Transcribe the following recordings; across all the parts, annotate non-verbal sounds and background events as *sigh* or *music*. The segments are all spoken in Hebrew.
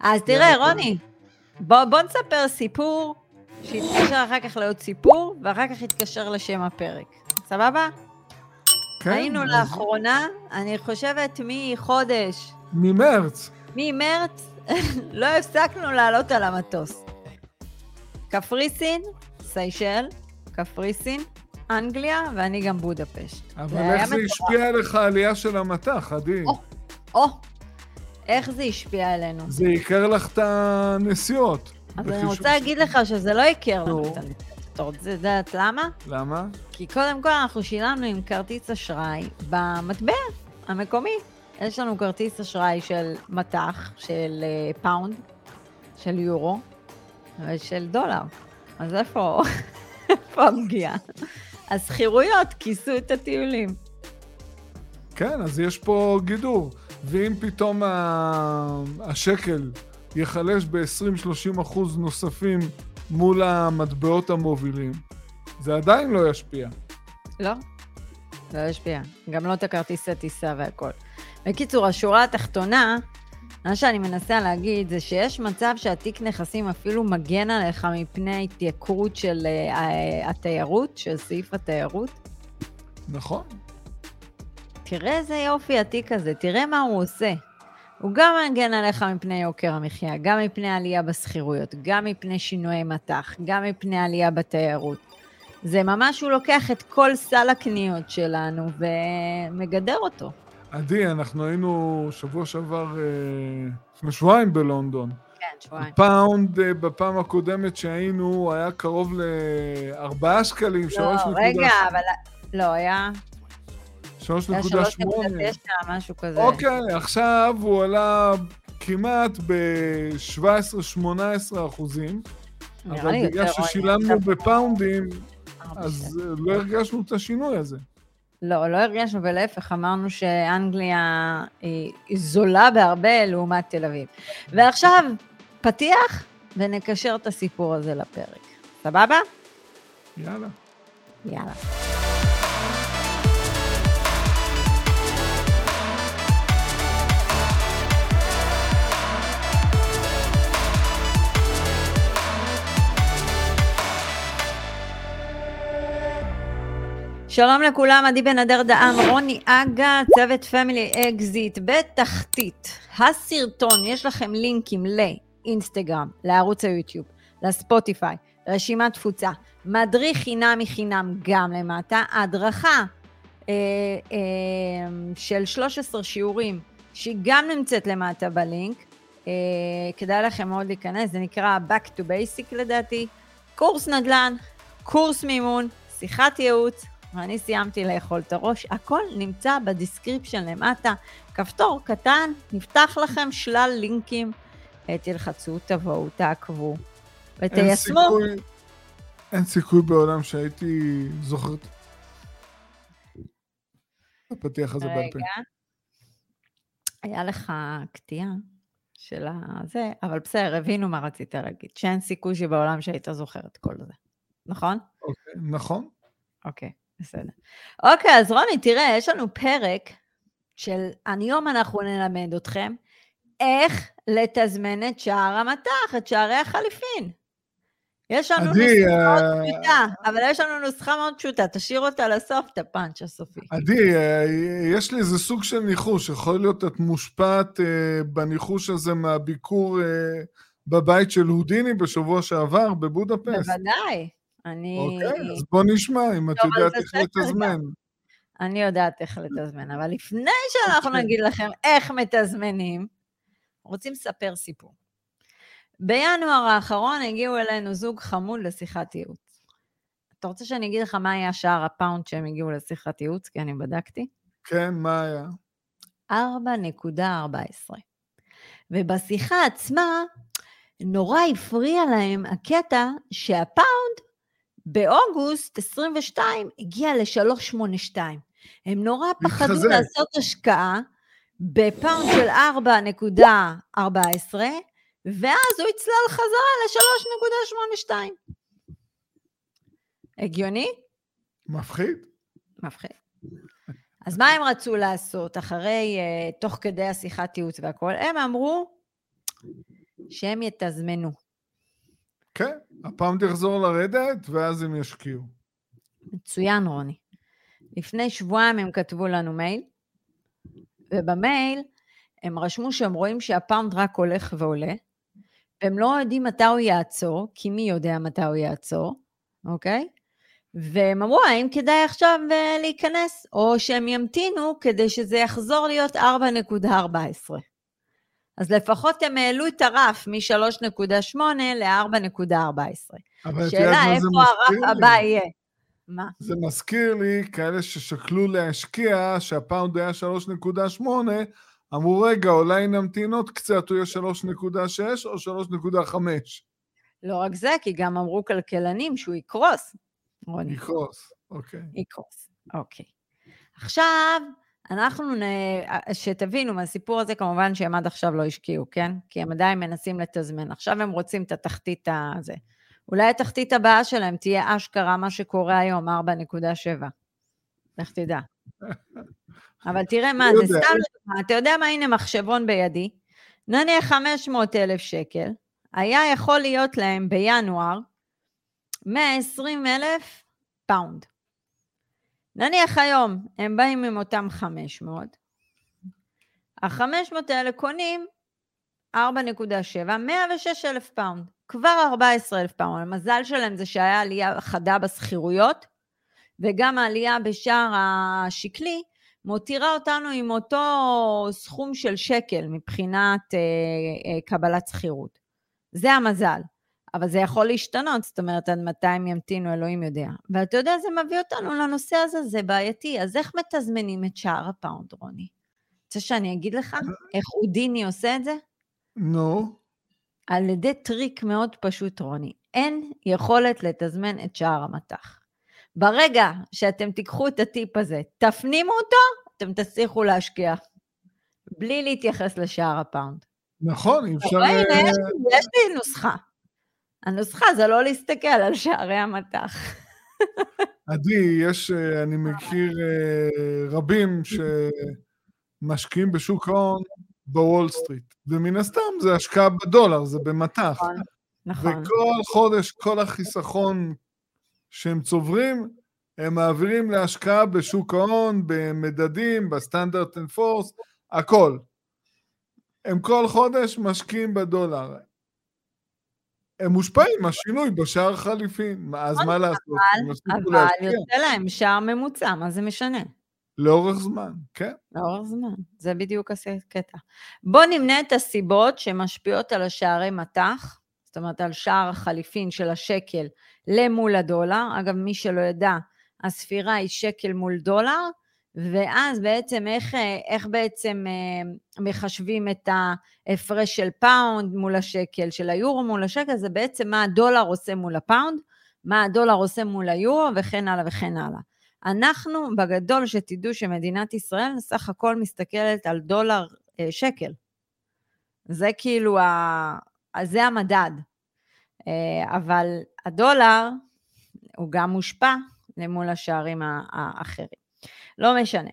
אז תראה, רוני, בוא, בוא נספר סיפור שיתקשר אחר כך לעוד סיפור, ואחר כך יתקשר לשם הפרק. סבבה? כן. היינו אז- לאחרונה, אני חושבת מחודש, ממרץ. ממרץ, *laughs* לא הפסקנו לעלות על המטוס. קפריסין, סיישל, קפריסין, אנגליה, ואני גם בודפשט. אבל איך זה. השפיע עליך העלייה של המטח, עדי? או. או, איך זה השפיע עלינו. זה ייקר לך את הנסיעות. אז אני רוצה להגיד לך שזה לא ייקר לנו נו. את הנסיעות. אתה רוצה לדעת למה? למה? כי קודם כל אנחנו שילמנו עם כרטיס אשראי במטבע המקומי. יש לנו כרטיס אשראי של מטח, של אה, פאונד, של יורו ושל דולר. אז איפה, *laughs* איפה הפגיעה? השכירויות כיסו את הטיולים. כן, אז יש פה גידור. ואם פתאום ה- השקל ייחלש ב-20-30 אחוז נוספים מול המטבעות המובילים, זה עדיין לא ישפיע. לא, לא ישפיע. גם לא את הכרטיסי טיסה והכל. בקיצור, השורה התחתונה, מה שאני מנסה להגיד זה שיש מצב שהתיק נכסים אפילו מגן עליך מפני ההתייקרות של uh, התיירות, של סעיף התיירות. נכון. תראה איזה יופי התיק הזה, תראה מה הוא עושה. הוא גם מגן עליך מפני יוקר המחיה, גם מפני עלייה בשכירויות, גם מפני שינויי מטח, גם מפני עלייה בתיירות. זה ממש, הוא לוקח את כל סל הקניות שלנו ומגדר אותו. עדי, אנחנו היינו שבוע שעבר, אה, לפני שבועיים בלונדון. כן, שבועיים. פאונד אה, בפעם הקודמת שהיינו היה קרוב ל-4 שקלים, 3.8. לא, רגע, אבל... לא, היה... היה 3.8. 3.9, משהו כזה. אוקיי, עכשיו הוא עלה כמעט ב-17-18 אחוזים, אבל בגלל ששילמנו בפאונדים, ארבע אז. אה, לא הרגשנו את השינוי הזה. לא, לא הרגשנו, ולהפך, אמרנו שאנגליה היא היא זולה בהרבה לעומת תל אביב. ועכשיו, פתיח, ונקשר את הסיפור הזה לפרק. סבבה? יאללה. יאללה. שלום לכולם, עדי בן אדר דהן, רוני אגה, צוות Family Exit בתחתית. הסרטון, יש לכם לינקים לאינסטגרם, לערוץ היוטיוב, לספוטיפיי, רשימת תפוצה, מדריך חינם מחינם גם למטה, הדרכה אה, אה, של 13 שיעורים, שהיא גם נמצאת למטה בלינק, אה, כדאי לכם מאוד להיכנס, זה נקרא Back to Basic לדעתי, קורס נדל"ן, קורס מימון, שיחת ייעוץ, ואני סיימתי לאכול את הראש, הכל נמצא בדיסקריפשן למטה, כפתור קטן, נפתח לכם שלל לינקים, תלחצו, תבואו, תעקבו, אין ותיישמו. סיכוי, אין סיכוי בעולם שהייתי זוכר את הפתיח הזה בעל פה. היה לך קטיעה של הזה, אבל בסדר, הבינו מה רצית להגיד, שאין סיכוי שבעולם שהיית זוכר את כל זה, נכון? אוקיי, נכון. אוקיי, בסדר. אוקיי, אז רוני, תראה, יש לנו פרק של היום אנחנו נלמד אתכם איך לתזמן את שער המטח, את שערי החליפין. יש לנו עדי, נוסחה מאוד אה, פשוטה, אבל יש לנו נוסחה מאוד פשוטה, תשאיר אותה לסוף, את הפאנץ' הסופי. עדי, אה, יש לי איזה סוג של ניחוש, יכול להיות את מושפעת אה, בניחוש הזה מהביקור בבית של הודיני בשבוע שעבר בבודפסט. בוודאי. אני... אוקיי, אז בוא נשמע אם את יודעת איך לתזמן. אני יודעת איך לתזמן, אבל לפני שאנחנו אוקיי. נגיד לכם איך מתזמנים, רוצים לספר סיפור. בינואר האחרון הגיעו אלינו זוג חמוד לשיחת ייעוץ. אתה רוצה שאני אגיד לך מה היה שער הפאונד שהם הגיעו לשיחת ייעוץ? כי אני בדקתי. כן, מה היה? 4.14. ובשיחה עצמה, נורא הפריע להם הקטע שהפאונד באוגוסט 22 הגיע ל-382. הם נורא פחדו. לעשות השקעה בפאונד של 4.14, ואז הוא יצלל חזרה ל-3.82. הגיוני? מפחיד? מפחיד. אז מה הם רצו לעשות אחרי, uh, תוך כדי השיחת ייעוץ והכל? הם אמרו, שהם יתזמנו. כן, הפעם תחזור לרדת, ואז הם ישקיעו. מצוין, רוני. לפני שבועיים הם כתבו לנו מייל, ובמייל הם רשמו שהם רואים שהפאונד רק הולך ועולה, והם לא יודעים מתי הוא יעצור, כי מי יודע מתי הוא יעצור, אוקיי? והם אמרו, האם כדאי עכשיו אה, להיכנס, או שהם ימתינו כדי שזה יחזור להיות 4.14. אז לפחות הם העלו את הרף מ-3.8 ל-4.14. שאלה, איפה הרף הבא יהיה? מה? זה מזכיר לי כאלה ששקלו להשקיע, שהפאונד היה 3.8, אמרו, רגע, אולי נמתין עוד קצת, הוא יהיה 3.6 או 3.5. לא רק זה, כי גם אמרו כלכלנים שהוא יקרוס. רוני. יקרוס, אוקיי. יקרוס, אוקיי. עכשיו, אנחנו, נ... שתבינו מהסיפור הזה, כמובן שהם עד עכשיו לא השקיעו, כן? כי הם עדיין מנסים לתזמן. עכשיו הם רוצים את התחתית הזה. אולי התחתית הבאה שלהם תהיה אשכרה מה שקורה היום, 4.7. לך תדע. *laughs* אבל תראה מה זה, סתם לדוגמה, אתה יודע מה, הנה מחשבון בידי, נניח 500 אלף שקל, היה יכול להיות להם בינואר 120 אלף פאונד. נניח היום הם באים עם אותם 500, ה-500 האלה קונים 4.7, 106 אלף פאונד. כבר 14 אלף פאונד. המזל שלהם זה שהיה עלייה חדה בשכירויות, וגם העלייה בשער השקלי מותירה אותנו עם אותו סכום של שקל מבחינת אה, אה, קבלת שכירות. זה המזל. אבל זה יכול להשתנות, זאת אומרת, עד מתי הם ימתינו, אלוהים יודע. ואתה יודע, זה מביא אותנו לנושא הזה, זה בעייתי. אז איך מתזמנים את שער הפאונד, רוני? רוצה שאני אגיד לך איך אודיני עושה את זה? נו. No. על ידי טריק מאוד פשוט, רוני. אין יכולת לתזמן את שער המטח. ברגע שאתם תיקחו את הטיפ הזה, תפנימו אותו, אתם תצליחו להשקיע. בלי להתייחס לשער הפאונד. נכון, אי אפשר... הנה, יש, יש לי נוסחה. הנוסחה זה לא להסתכל על שערי המטח. עדי, יש, אה, אני מכיר אה, רבים שמשקיעים בשוק ההון בוול סטריט, ומן הסתם זה השקעה בדולר, זה במטח. נכון, נכון. וכל חודש, כל החיסכון שהם צוברים, הם מעבירים להשקעה בשוק ההון, במדדים, ב-Standard and Poor's, הכל. הם כל חודש משקיעים בדולר. הם מושפעים מהשינוי בשער חליפין, אז מה לעשות? אבל יוצא להם שער ממוצע, מה זה משנה? לאורך זמן, כן. לאורך זמן, זה בדיוק הקטע. בואו נמנה את הסיבות שמשפיעות על השערי מטח, זאת אומרת על שער החליפין של השקל למול הדולר. אגב, מי שלא ידע, הספירה היא שקל מול דולר, ואז בעצם איך, איך בעצם אה, מחשבים את ההפרש של פאונד מול השקל, של היורו מול השקל, זה בעצם מה הדולר עושה מול הפאונד, מה הדולר עושה מול היורו וכן הלאה וכן הלאה. אנחנו, בגדול, שתדעו שמדינת ישראל סך הכל מסתכלת על דולר אה, שקל. זה כאילו, ה... זה המדד. אה, אבל הדולר הוא גם מושפע למול השערים האחרים. לא משנה.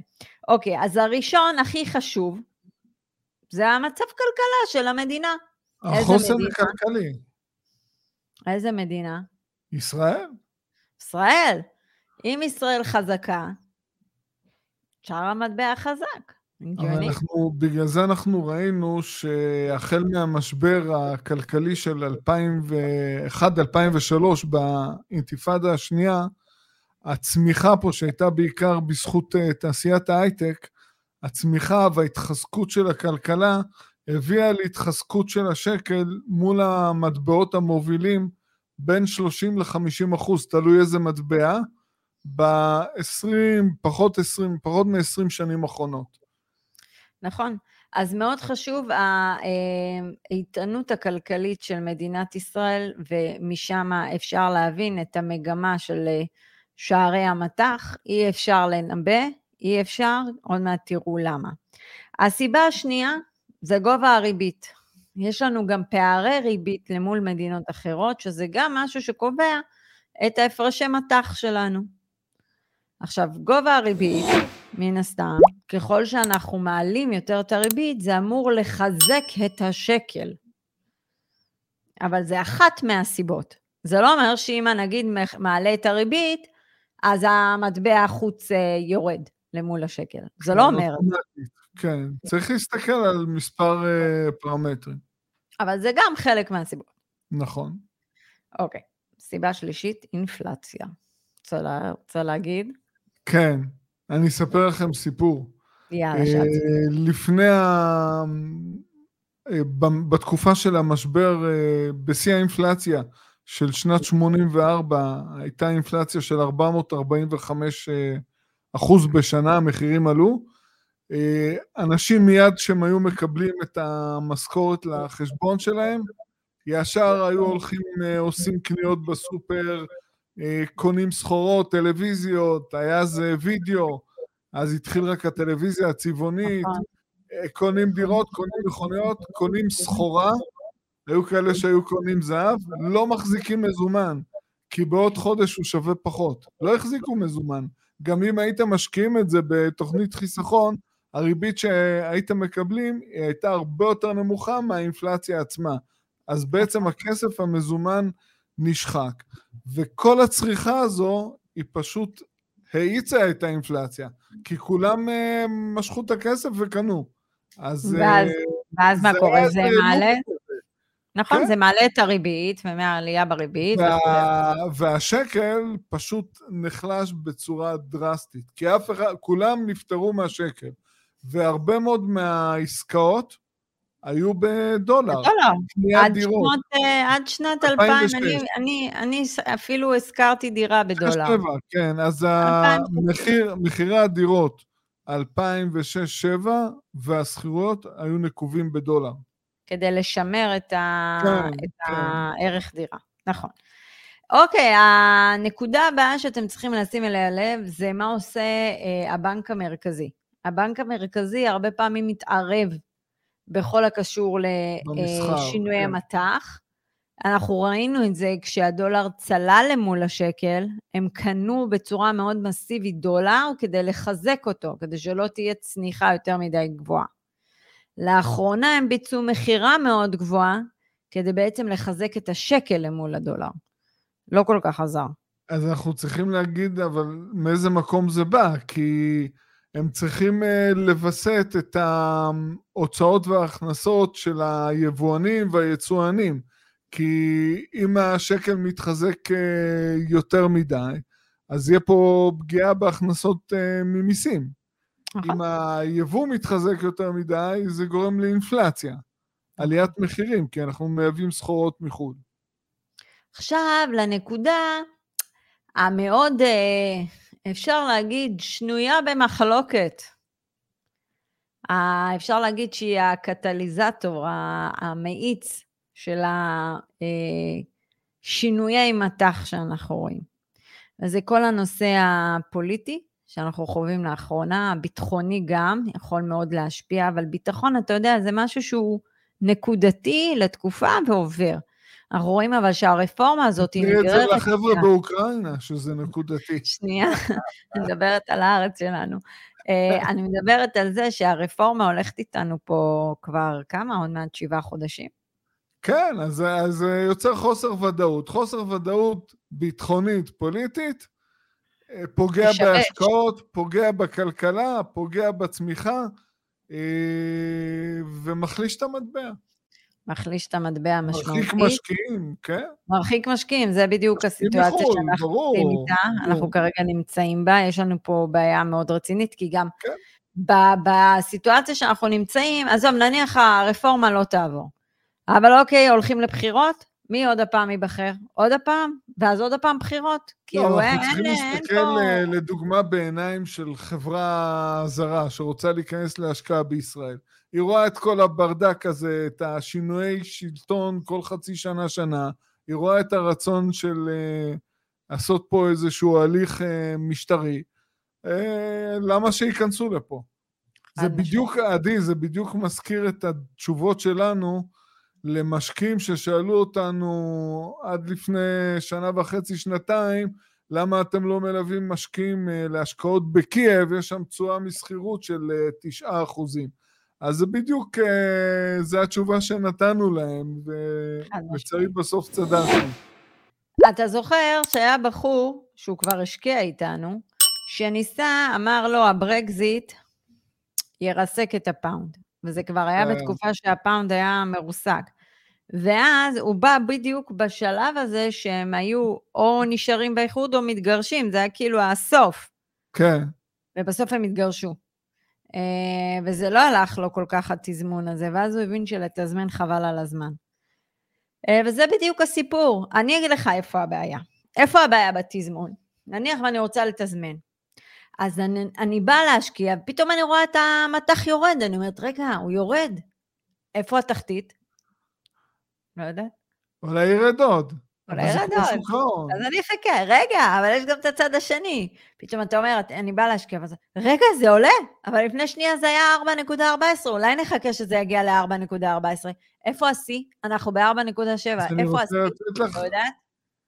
אוקיי, אז הראשון הכי חשוב, זה המצב כלכלה של המדינה. החוסן הכלכלי. איזה מדינה? ישראל. ישראל. אם ישראל חזקה, שער המטבע חזק. אבל אנחנו, בגלל זה אנחנו ראינו שהחל מהמשבר הכלכלי של 2001-2003 באינתיפאדה השנייה, הצמיחה פה שהייתה בעיקר בזכות uh, תעשיית ההייטק, הצמיחה וההתחזקות של הכלכלה הביאה להתחזקות של השקל מול המטבעות המובילים בין 30 ל-50 אחוז, תלוי איזה מטבע, ב-20, פחות 20, פחות מ-20 שנים אחרונות. נכון. אז מאוד חשוב האיתנות הכלכלית של מדינת ישראל, ומשם אפשר להבין את המגמה של שערי המטח. אי אפשר לנבא, אי אפשר, עוד מעט תראו למה. הסיבה השנייה זה גובה הריבית. יש לנו גם פערי ריבית למול מדינות אחרות, שזה גם משהו שקובע את ההפרשי מטח שלנו. עכשיו, גובה הריבית, מן הסתם, ככל שאנחנו מעלים יותר את הריבית, זה אמור לחזק את השקל. אבל זה אחת מהסיבות. זה לא אומר שאם הנגיד מעלה את הריבית, אז המטבע החוץ אה, יורד למול השקל. זה לא, לא אומר. כן, צריך להסתכל על מספר uh, פרמטרים. אבל זה גם חלק מהסיבות. נכון. אוקיי. סיבה שלישית, אינפלציה. רוצה, לה, רוצה להגיד? כן, אני אספר לכם סיפור. יאללה, שאת. לפני ה... בתקופה של המשבר, בשיא האינפלציה של שנת 84, הייתה אינפלציה של 445 אחוז בשנה, המחירים עלו. אה, אנשים מיד כשהם היו מקבלים את המשכורת לחשבון שלהם, ישר היו הולכים, אה, עושים קניות בסופר, אה, קונים סחורות, טלוויזיות, היה איזה וידאו, אז התחיל רק הטלוויזיה הצבעונית, נכון. קונים דירות, קונים מכוניות, קונים סחורה, היו כאלה שהיו קונים זהב, לא מחזיקים מזומן, כי בעוד חודש הוא שווה פחות. לא החזיקו מזומן. גם אם היית משקיעים את זה בתוכנית חיסכון, הריבית שהייתם מקבלים היא הייתה הרבה יותר נמוכה מהאינפלציה עצמה. אז בעצם הכסף המזומן נשחק. וכל הצריכה הזו היא פשוט האיצה את האינפלציה, כי כולם uh, משכו את הכסף וקנו. אז... ואז, uh, ואז מה קורה? זה מעלה? נכון, כן? זה מעלה את הריבית, ומהעלייה בריבית. וה... והשקל פשוט נחלש בצורה דרסטית, כי אף אחד, כולם נפטרו מהשקל. והרבה מאוד מהעסקאות היו בדולר. בדולר. עד, שנות, אה, עד שנת 2000, אני, אני, אני אפילו הזכרתי דירה בדולר. שבע, כן, אז המחיר, מחירי הדירות 2006-2007 והשכירויות היו נקובים בדולר. כדי לשמר את, ה... כן, את כן. הערך דירה, נכון. אוקיי, הנקודה הבאה שאתם צריכים לשים אליה לב זה מה עושה אה, הבנק המרכזי. הבנק המרכזי הרבה פעמים מתערב בכל הקשור לשינוי כן. המטח. אנחנו ראינו את זה כשהדולר צלל למול השקל, הם קנו בצורה מאוד מסיבית דולר כדי לחזק אותו, כדי שלא תהיה צניחה יותר מדי גבוהה. לאחרונה הם ביצעו מכירה מאוד גבוהה, כדי בעצם לחזק את השקל למול הדולר. לא כל כך עזר. אז אנחנו צריכים להגיד, אבל מאיזה מקום זה בא? כי הם צריכים uh, לווסת את ההוצאות וההכנסות של היבואנים והיצואנים. כי אם השקל מתחזק uh, יותר מדי, אז יהיה פה פגיעה בהכנסות uh, ממיסים. נכון. אם היבוא מתחזק יותר מדי, זה גורם לאינפלציה, עליית מחירים, כי אנחנו מייבאים סחורות מחו"ל. עכשיו, לנקודה המאוד, אה, אפשר להגיד, שנויה במחלוקת. אפשר להגיד שהיא הקטליזטור, המאיץ של השינויי מטח שאנחנו רואים. וזה כל הנושא הפוליטי, שאנחנו חווים לאחרונה, הביטחוני גם, יכול מאוד להשפיע, אבל ביטחון, אתה יודע, זה משהו שהוא נקודתי לתקופה ועובר. אנחנו רואים אבל שהרפורמה הזאת היא נגררת... תראי את זה לחבר'ה באוקראינה, שזה נקודתי. שנייה, *laughs* אני מדברת על הארץ שלנו. אה, אני מדברת על זה שהרפורמה הולכת איתנו פה כבר כמה? עוד מעט שבעה חודשים. כן, אז זה יוצר חוסר ודאות. חוסר ודאות ביטחונית, פוליטית, פוגע משבש. בהשקעות, פוגע בכלכלה, פוגע בצמיחה, אה, ומחליש את המטבע. מחליש את המטבע המשמעותי. מרחיק משקיעים, כן. מרחיק משקיעים, זה בדיוק הסיטואציה שאנחנו עושים איתה, ברור. אנחנו כרגע נמצאים בה, יש לנו פה בעיה מאוד רצינית, כי גם כן. בסיטואציה שאנחנו נמצאים, עזוב, נניח הרפורמה לא תעבור, אבל אוקיי, הולכים לבחירות, מי עוד הפעם ייבחר? עוד הפעם? ואז עוד הפעם בחירות? כאילו, אין, אנחנו צריכים להסתכל פה... לדוגמה בעיניים של חברה זרה שרוצה להיכנס להשקעה בישראל. היא רואה את כל הברדק הזה, את השינויי שלטון כל חצי שנה-שנה, היא רואה את הרצון של uh, לעשות פה איזשהו הליך uh, משטרי. Uh, למה שייכנסו לפה? זה בדיוק, עדי, זה בדיוק מזכיר את התשובות שלנו למשקיעים ששאלו אותנו עד לפני שנה וחצי, שנתיים, למה אתם לא מלווים משקיעים אה, להשקעות בקייב, יש שם תשואה משכירות של 9 אה, אחוזים. אז זה בדיוק, אה, זה התשובה שנתנו להם, ולצערי בסוף צדקנו. אתה זוכר שהיה בחור, שהוא כבר השקיע איתנו, שניסה, אמר לו, הברקזיט ירסק את הפאונד. וזה כבר היה כן. בתקופה שהפאונד היה מרוסק. ואז הוא בא בדיוק בשלב הזה שהם היו או נשארים באיחוד או מתגרשים, זה היה כאילו הסוף. כן. ובסוף הם התגרשו. אה, וזה לא הלך לו כל כך התזמון הזה, ואז הוא הבין שלתזמן חבל על הזמן. אה, וזה בדיוק הסיפור. אני אגיד לך איפה הבעיה. איפה הבעיה בתזמון? נניח ואני רוצה לתזמן. אז אני, אני באה להשקיע, ופתאום אני רואה את המטח יורד, אני אומרת, רגע, הוא יורד. איפה התחתית? לא יודעת. אולי ירד עוד. אולי ירד עוד. אז אני אחכה, רגע, אבל יש גם את הצד השני. פתאום אתה אומר, אני באה להשקיע, ואז, רגע, זה עולה, אבל לפני שנייה זה היה 4.14, אולי נחכה שזה יגיע ל-4.14. איפה השיא? אנחנו ב-4.7, איפה השיא? לא יודעת?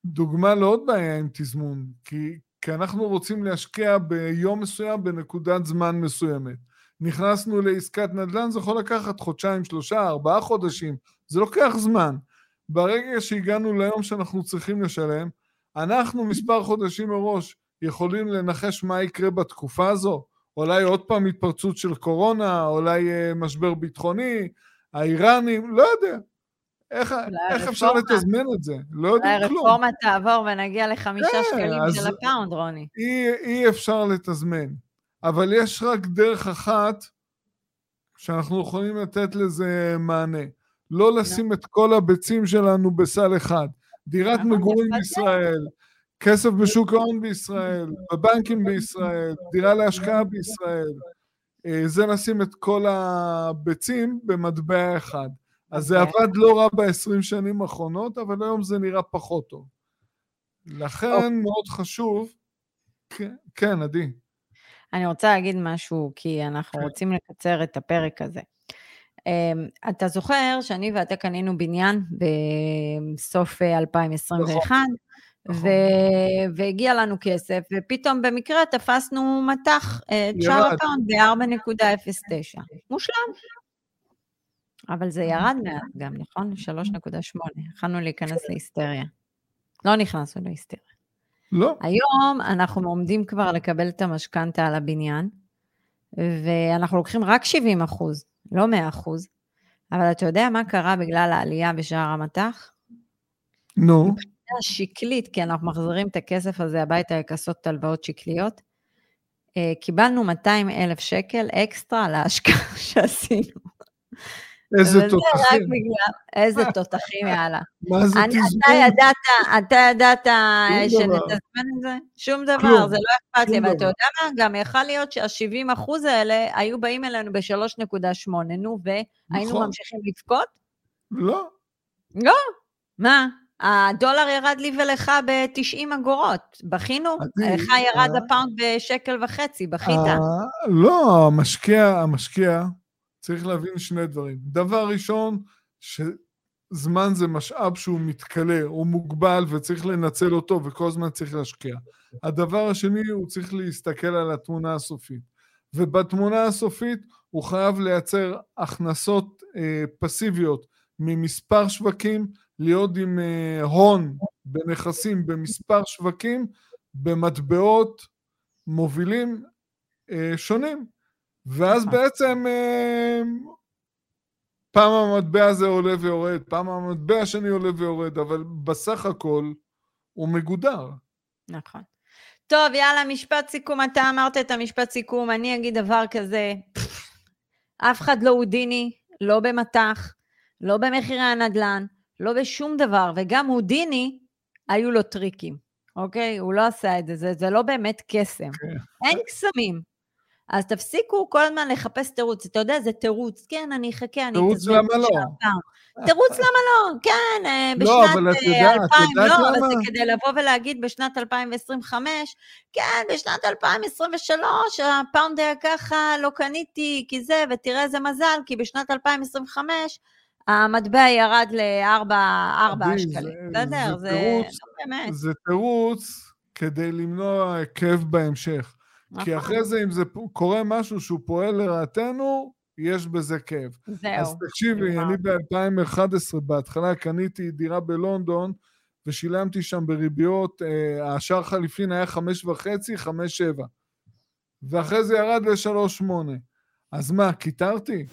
דוגמה לעוד בעיה עם תזמון, כי, כי אנחנו רוצים להשקיע ביום מסוים בנקודת זמן מסוימת. נכנסנו לעסקת נדל"ן, זה יכול לקחת חודשיים, שלושה, ארבעה חודשים, זה לוקח זמן. ברגע שהגענו ליום שאנחנו צריכים לשלם, אנחנו מספר חודשים מראש יכולים לנחש מה יקרה בתקופה הזו. אולי עוד פעם התפרצות של קורונה, אולי אה, משבר ביטחוני, האיראנים, לא יודע. איך, איך אפשר לתזמן את זה? לא יודעים כלום. הרפורמה תעבור ונגיע לחמישה כן, שקלים של הפאונד, רוני. אי, אי אפשר לתזמן. אבל יש רק דרך אחת שאנחנו יכולים לתת לזה מענה. לא לשים את כל הביצים שלנו בסל אחד. דירת מגורים בישראל, כסף בשוק ההון *laughs* בישראל, בבנקים בישראל, דירה להשקעה בישראל. אה, זה לשים את כל הביצים במטבע אחד. אז זה אוקיי. עבד לא רע ב-20 שנים האחרונות, אבל היום זה נראה פחות טוב. לכן אוקיי. מאוד חשוב, כן, כן, עדי. אני רוצה להגיד משהו, כי אנחנו כן. רוצים לקצר את הפרק הזה. אמ, אתה זוכר שאני ואתה קנינו בניין בסוף 2021, נכון. נכון. ו- והגיע לנו כסף, ופתאום במקרה תפסנו מטח, אה, הפאונד ב-4.09. מושלם. אבל זה ירד מעט גם, נכון? 3.8. יכולנו להיכנס להיסטריה. לא נכנסנו להיסטריה. לא. היום אנחנו עומדים כבר לקבל את המשכנתה על הבניין, ואנחנו לוקחים רק 70 אחוז. לא מאה אחוז, אבל אתה יודע מה קרה בגלל העלייה בשער המטח? נו. No. מבחינה שקלית, כי אנחנו מחזירים את הכסף הזה הביתה לכסות הלוואות שקליות, אה, קיבלנו 200 אלף שקל אקסטרה להשקעה *laughs* שעשינו. איזה תותחים. איזה *laughs* תותחים, יאללה. מה זה תזמון? אתה ידעת, אתה ידעת שנתזמן את זה? שום דבר, זה לא אכפת לי. ואתה יודע מה? גם יכל להיות שה-70 אחוז האלה היו באים אלינו ב-3.8, נו, והיינו נכון. ממשיכים לבכות? לא. לא. מה? הדולר ירד לי ולך ב-90 אגורות, בכינו? לך ירד אה. הפאונד בשקל וחצי, בכית. אה, לא, המשקיע, המשקיע, צריך להבין שני דברים. דבר ראשון, שזמן זה משאב שהוא מתכלה, הוא מוגבל וצריך לנצל אותו וכל הזמן צריך להשקיע. הדבר השני, הוא צריך להסתכל על התמונה הסופית. ובתמונה הסופית הוא חייב לייצר הכנסות אה, פסיביות ממספר שווקים, להיות עם אה, הון בנכסים במספר שווקים, במטבעות מובילים אה, שונים. ואז נכון. בעצם אה, פעם המטבע הזה עולה ויורד, פעם המטבע השני עולה ויורד, אבל בסך הכל הוא מגודר. נכון. טוב, יאללה, משפט סיכום. אתה אמרת את המשפט סיכום, אני אגיד דבר כזה, אף אחד לא הודיני, לא במטח, לא במחירי הנדל"ן, לא בשום דבר, וגם הודיני, היו לו טריקים, אוקיי? הוא לא עשה את זה, זה, זה לא באמת קסם. כן. אין קסמים. אז תפסיקו כל הזמן לחפש תירוץ. אתה יודע, זה תירוץ. כן, אני אחכה, אני תירוץ למה לא? תירוץ למה לא? כן, אה, לא, בשנת 2000, לא, אבל זה כדי לבוא ולהגיד בשנת 2025, כן, בשנת 2023 הפאונד היה ככה, לא קניתי, כי זה, ותראה איזה מזל, כי בשנת 2025 המטבע ירד ל-4 שקלים. בסדר, זה לא. זה תירוץ כדי למנוע כאב בהמשך. כי נכון. אחרי זה, אם זה קורה משהו שהוא פועל לרעתנו, יש בזה כאב. זהו. אז תקשיבי. אני ב-2011, בהתחלה קניתי דירה בלונדון, ושילמתי שם בריביות, אה, השער חליפין היה חמש וחצי, חמש שבע. ואחרי זה ירד לשלוש שמונה. אז מה, קיטרתי?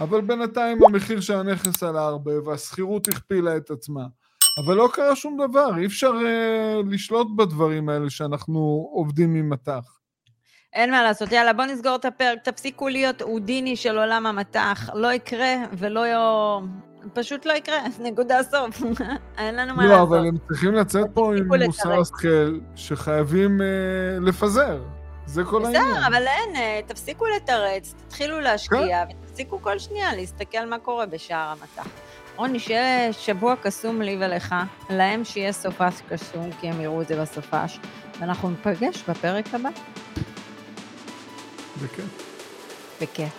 אבל בינתיים המחיר של הנכס עלה הרבה, והשכירות הכפילה את עצמה. אבל לא קרה שום דבר, אי אפשר אה, לשלוט בדברים האלה שאנחנו עובדים ממטח. אין מה לעשות, יאללה, בוא נסגור את הפרק, תפסיקו להיות אודיני של עולם המטח. לא יקרה ולא... פשוט לא יקרה, *laughs* נקודה סוף. *laughs* אין לנו מה לא, לעשות. אבל הם צריכים לצאת פה עם מוסר. השכל שחייבים אה, לפזר. זה כל העניין. בסדר, אבל אין, אה, תפסיקו לתרץ, תתחילו להשקיע, כן. ותפסיקו כל שנייה להסתכל מה קורה בשער המטח. רוני, שיהיה שבוע קסום לי ולך, להם שיהיה סופש קסום, כי הם יראו את זה בסופש, ואנחנו ניפגש בפרק הבא. Mycket. Mycket.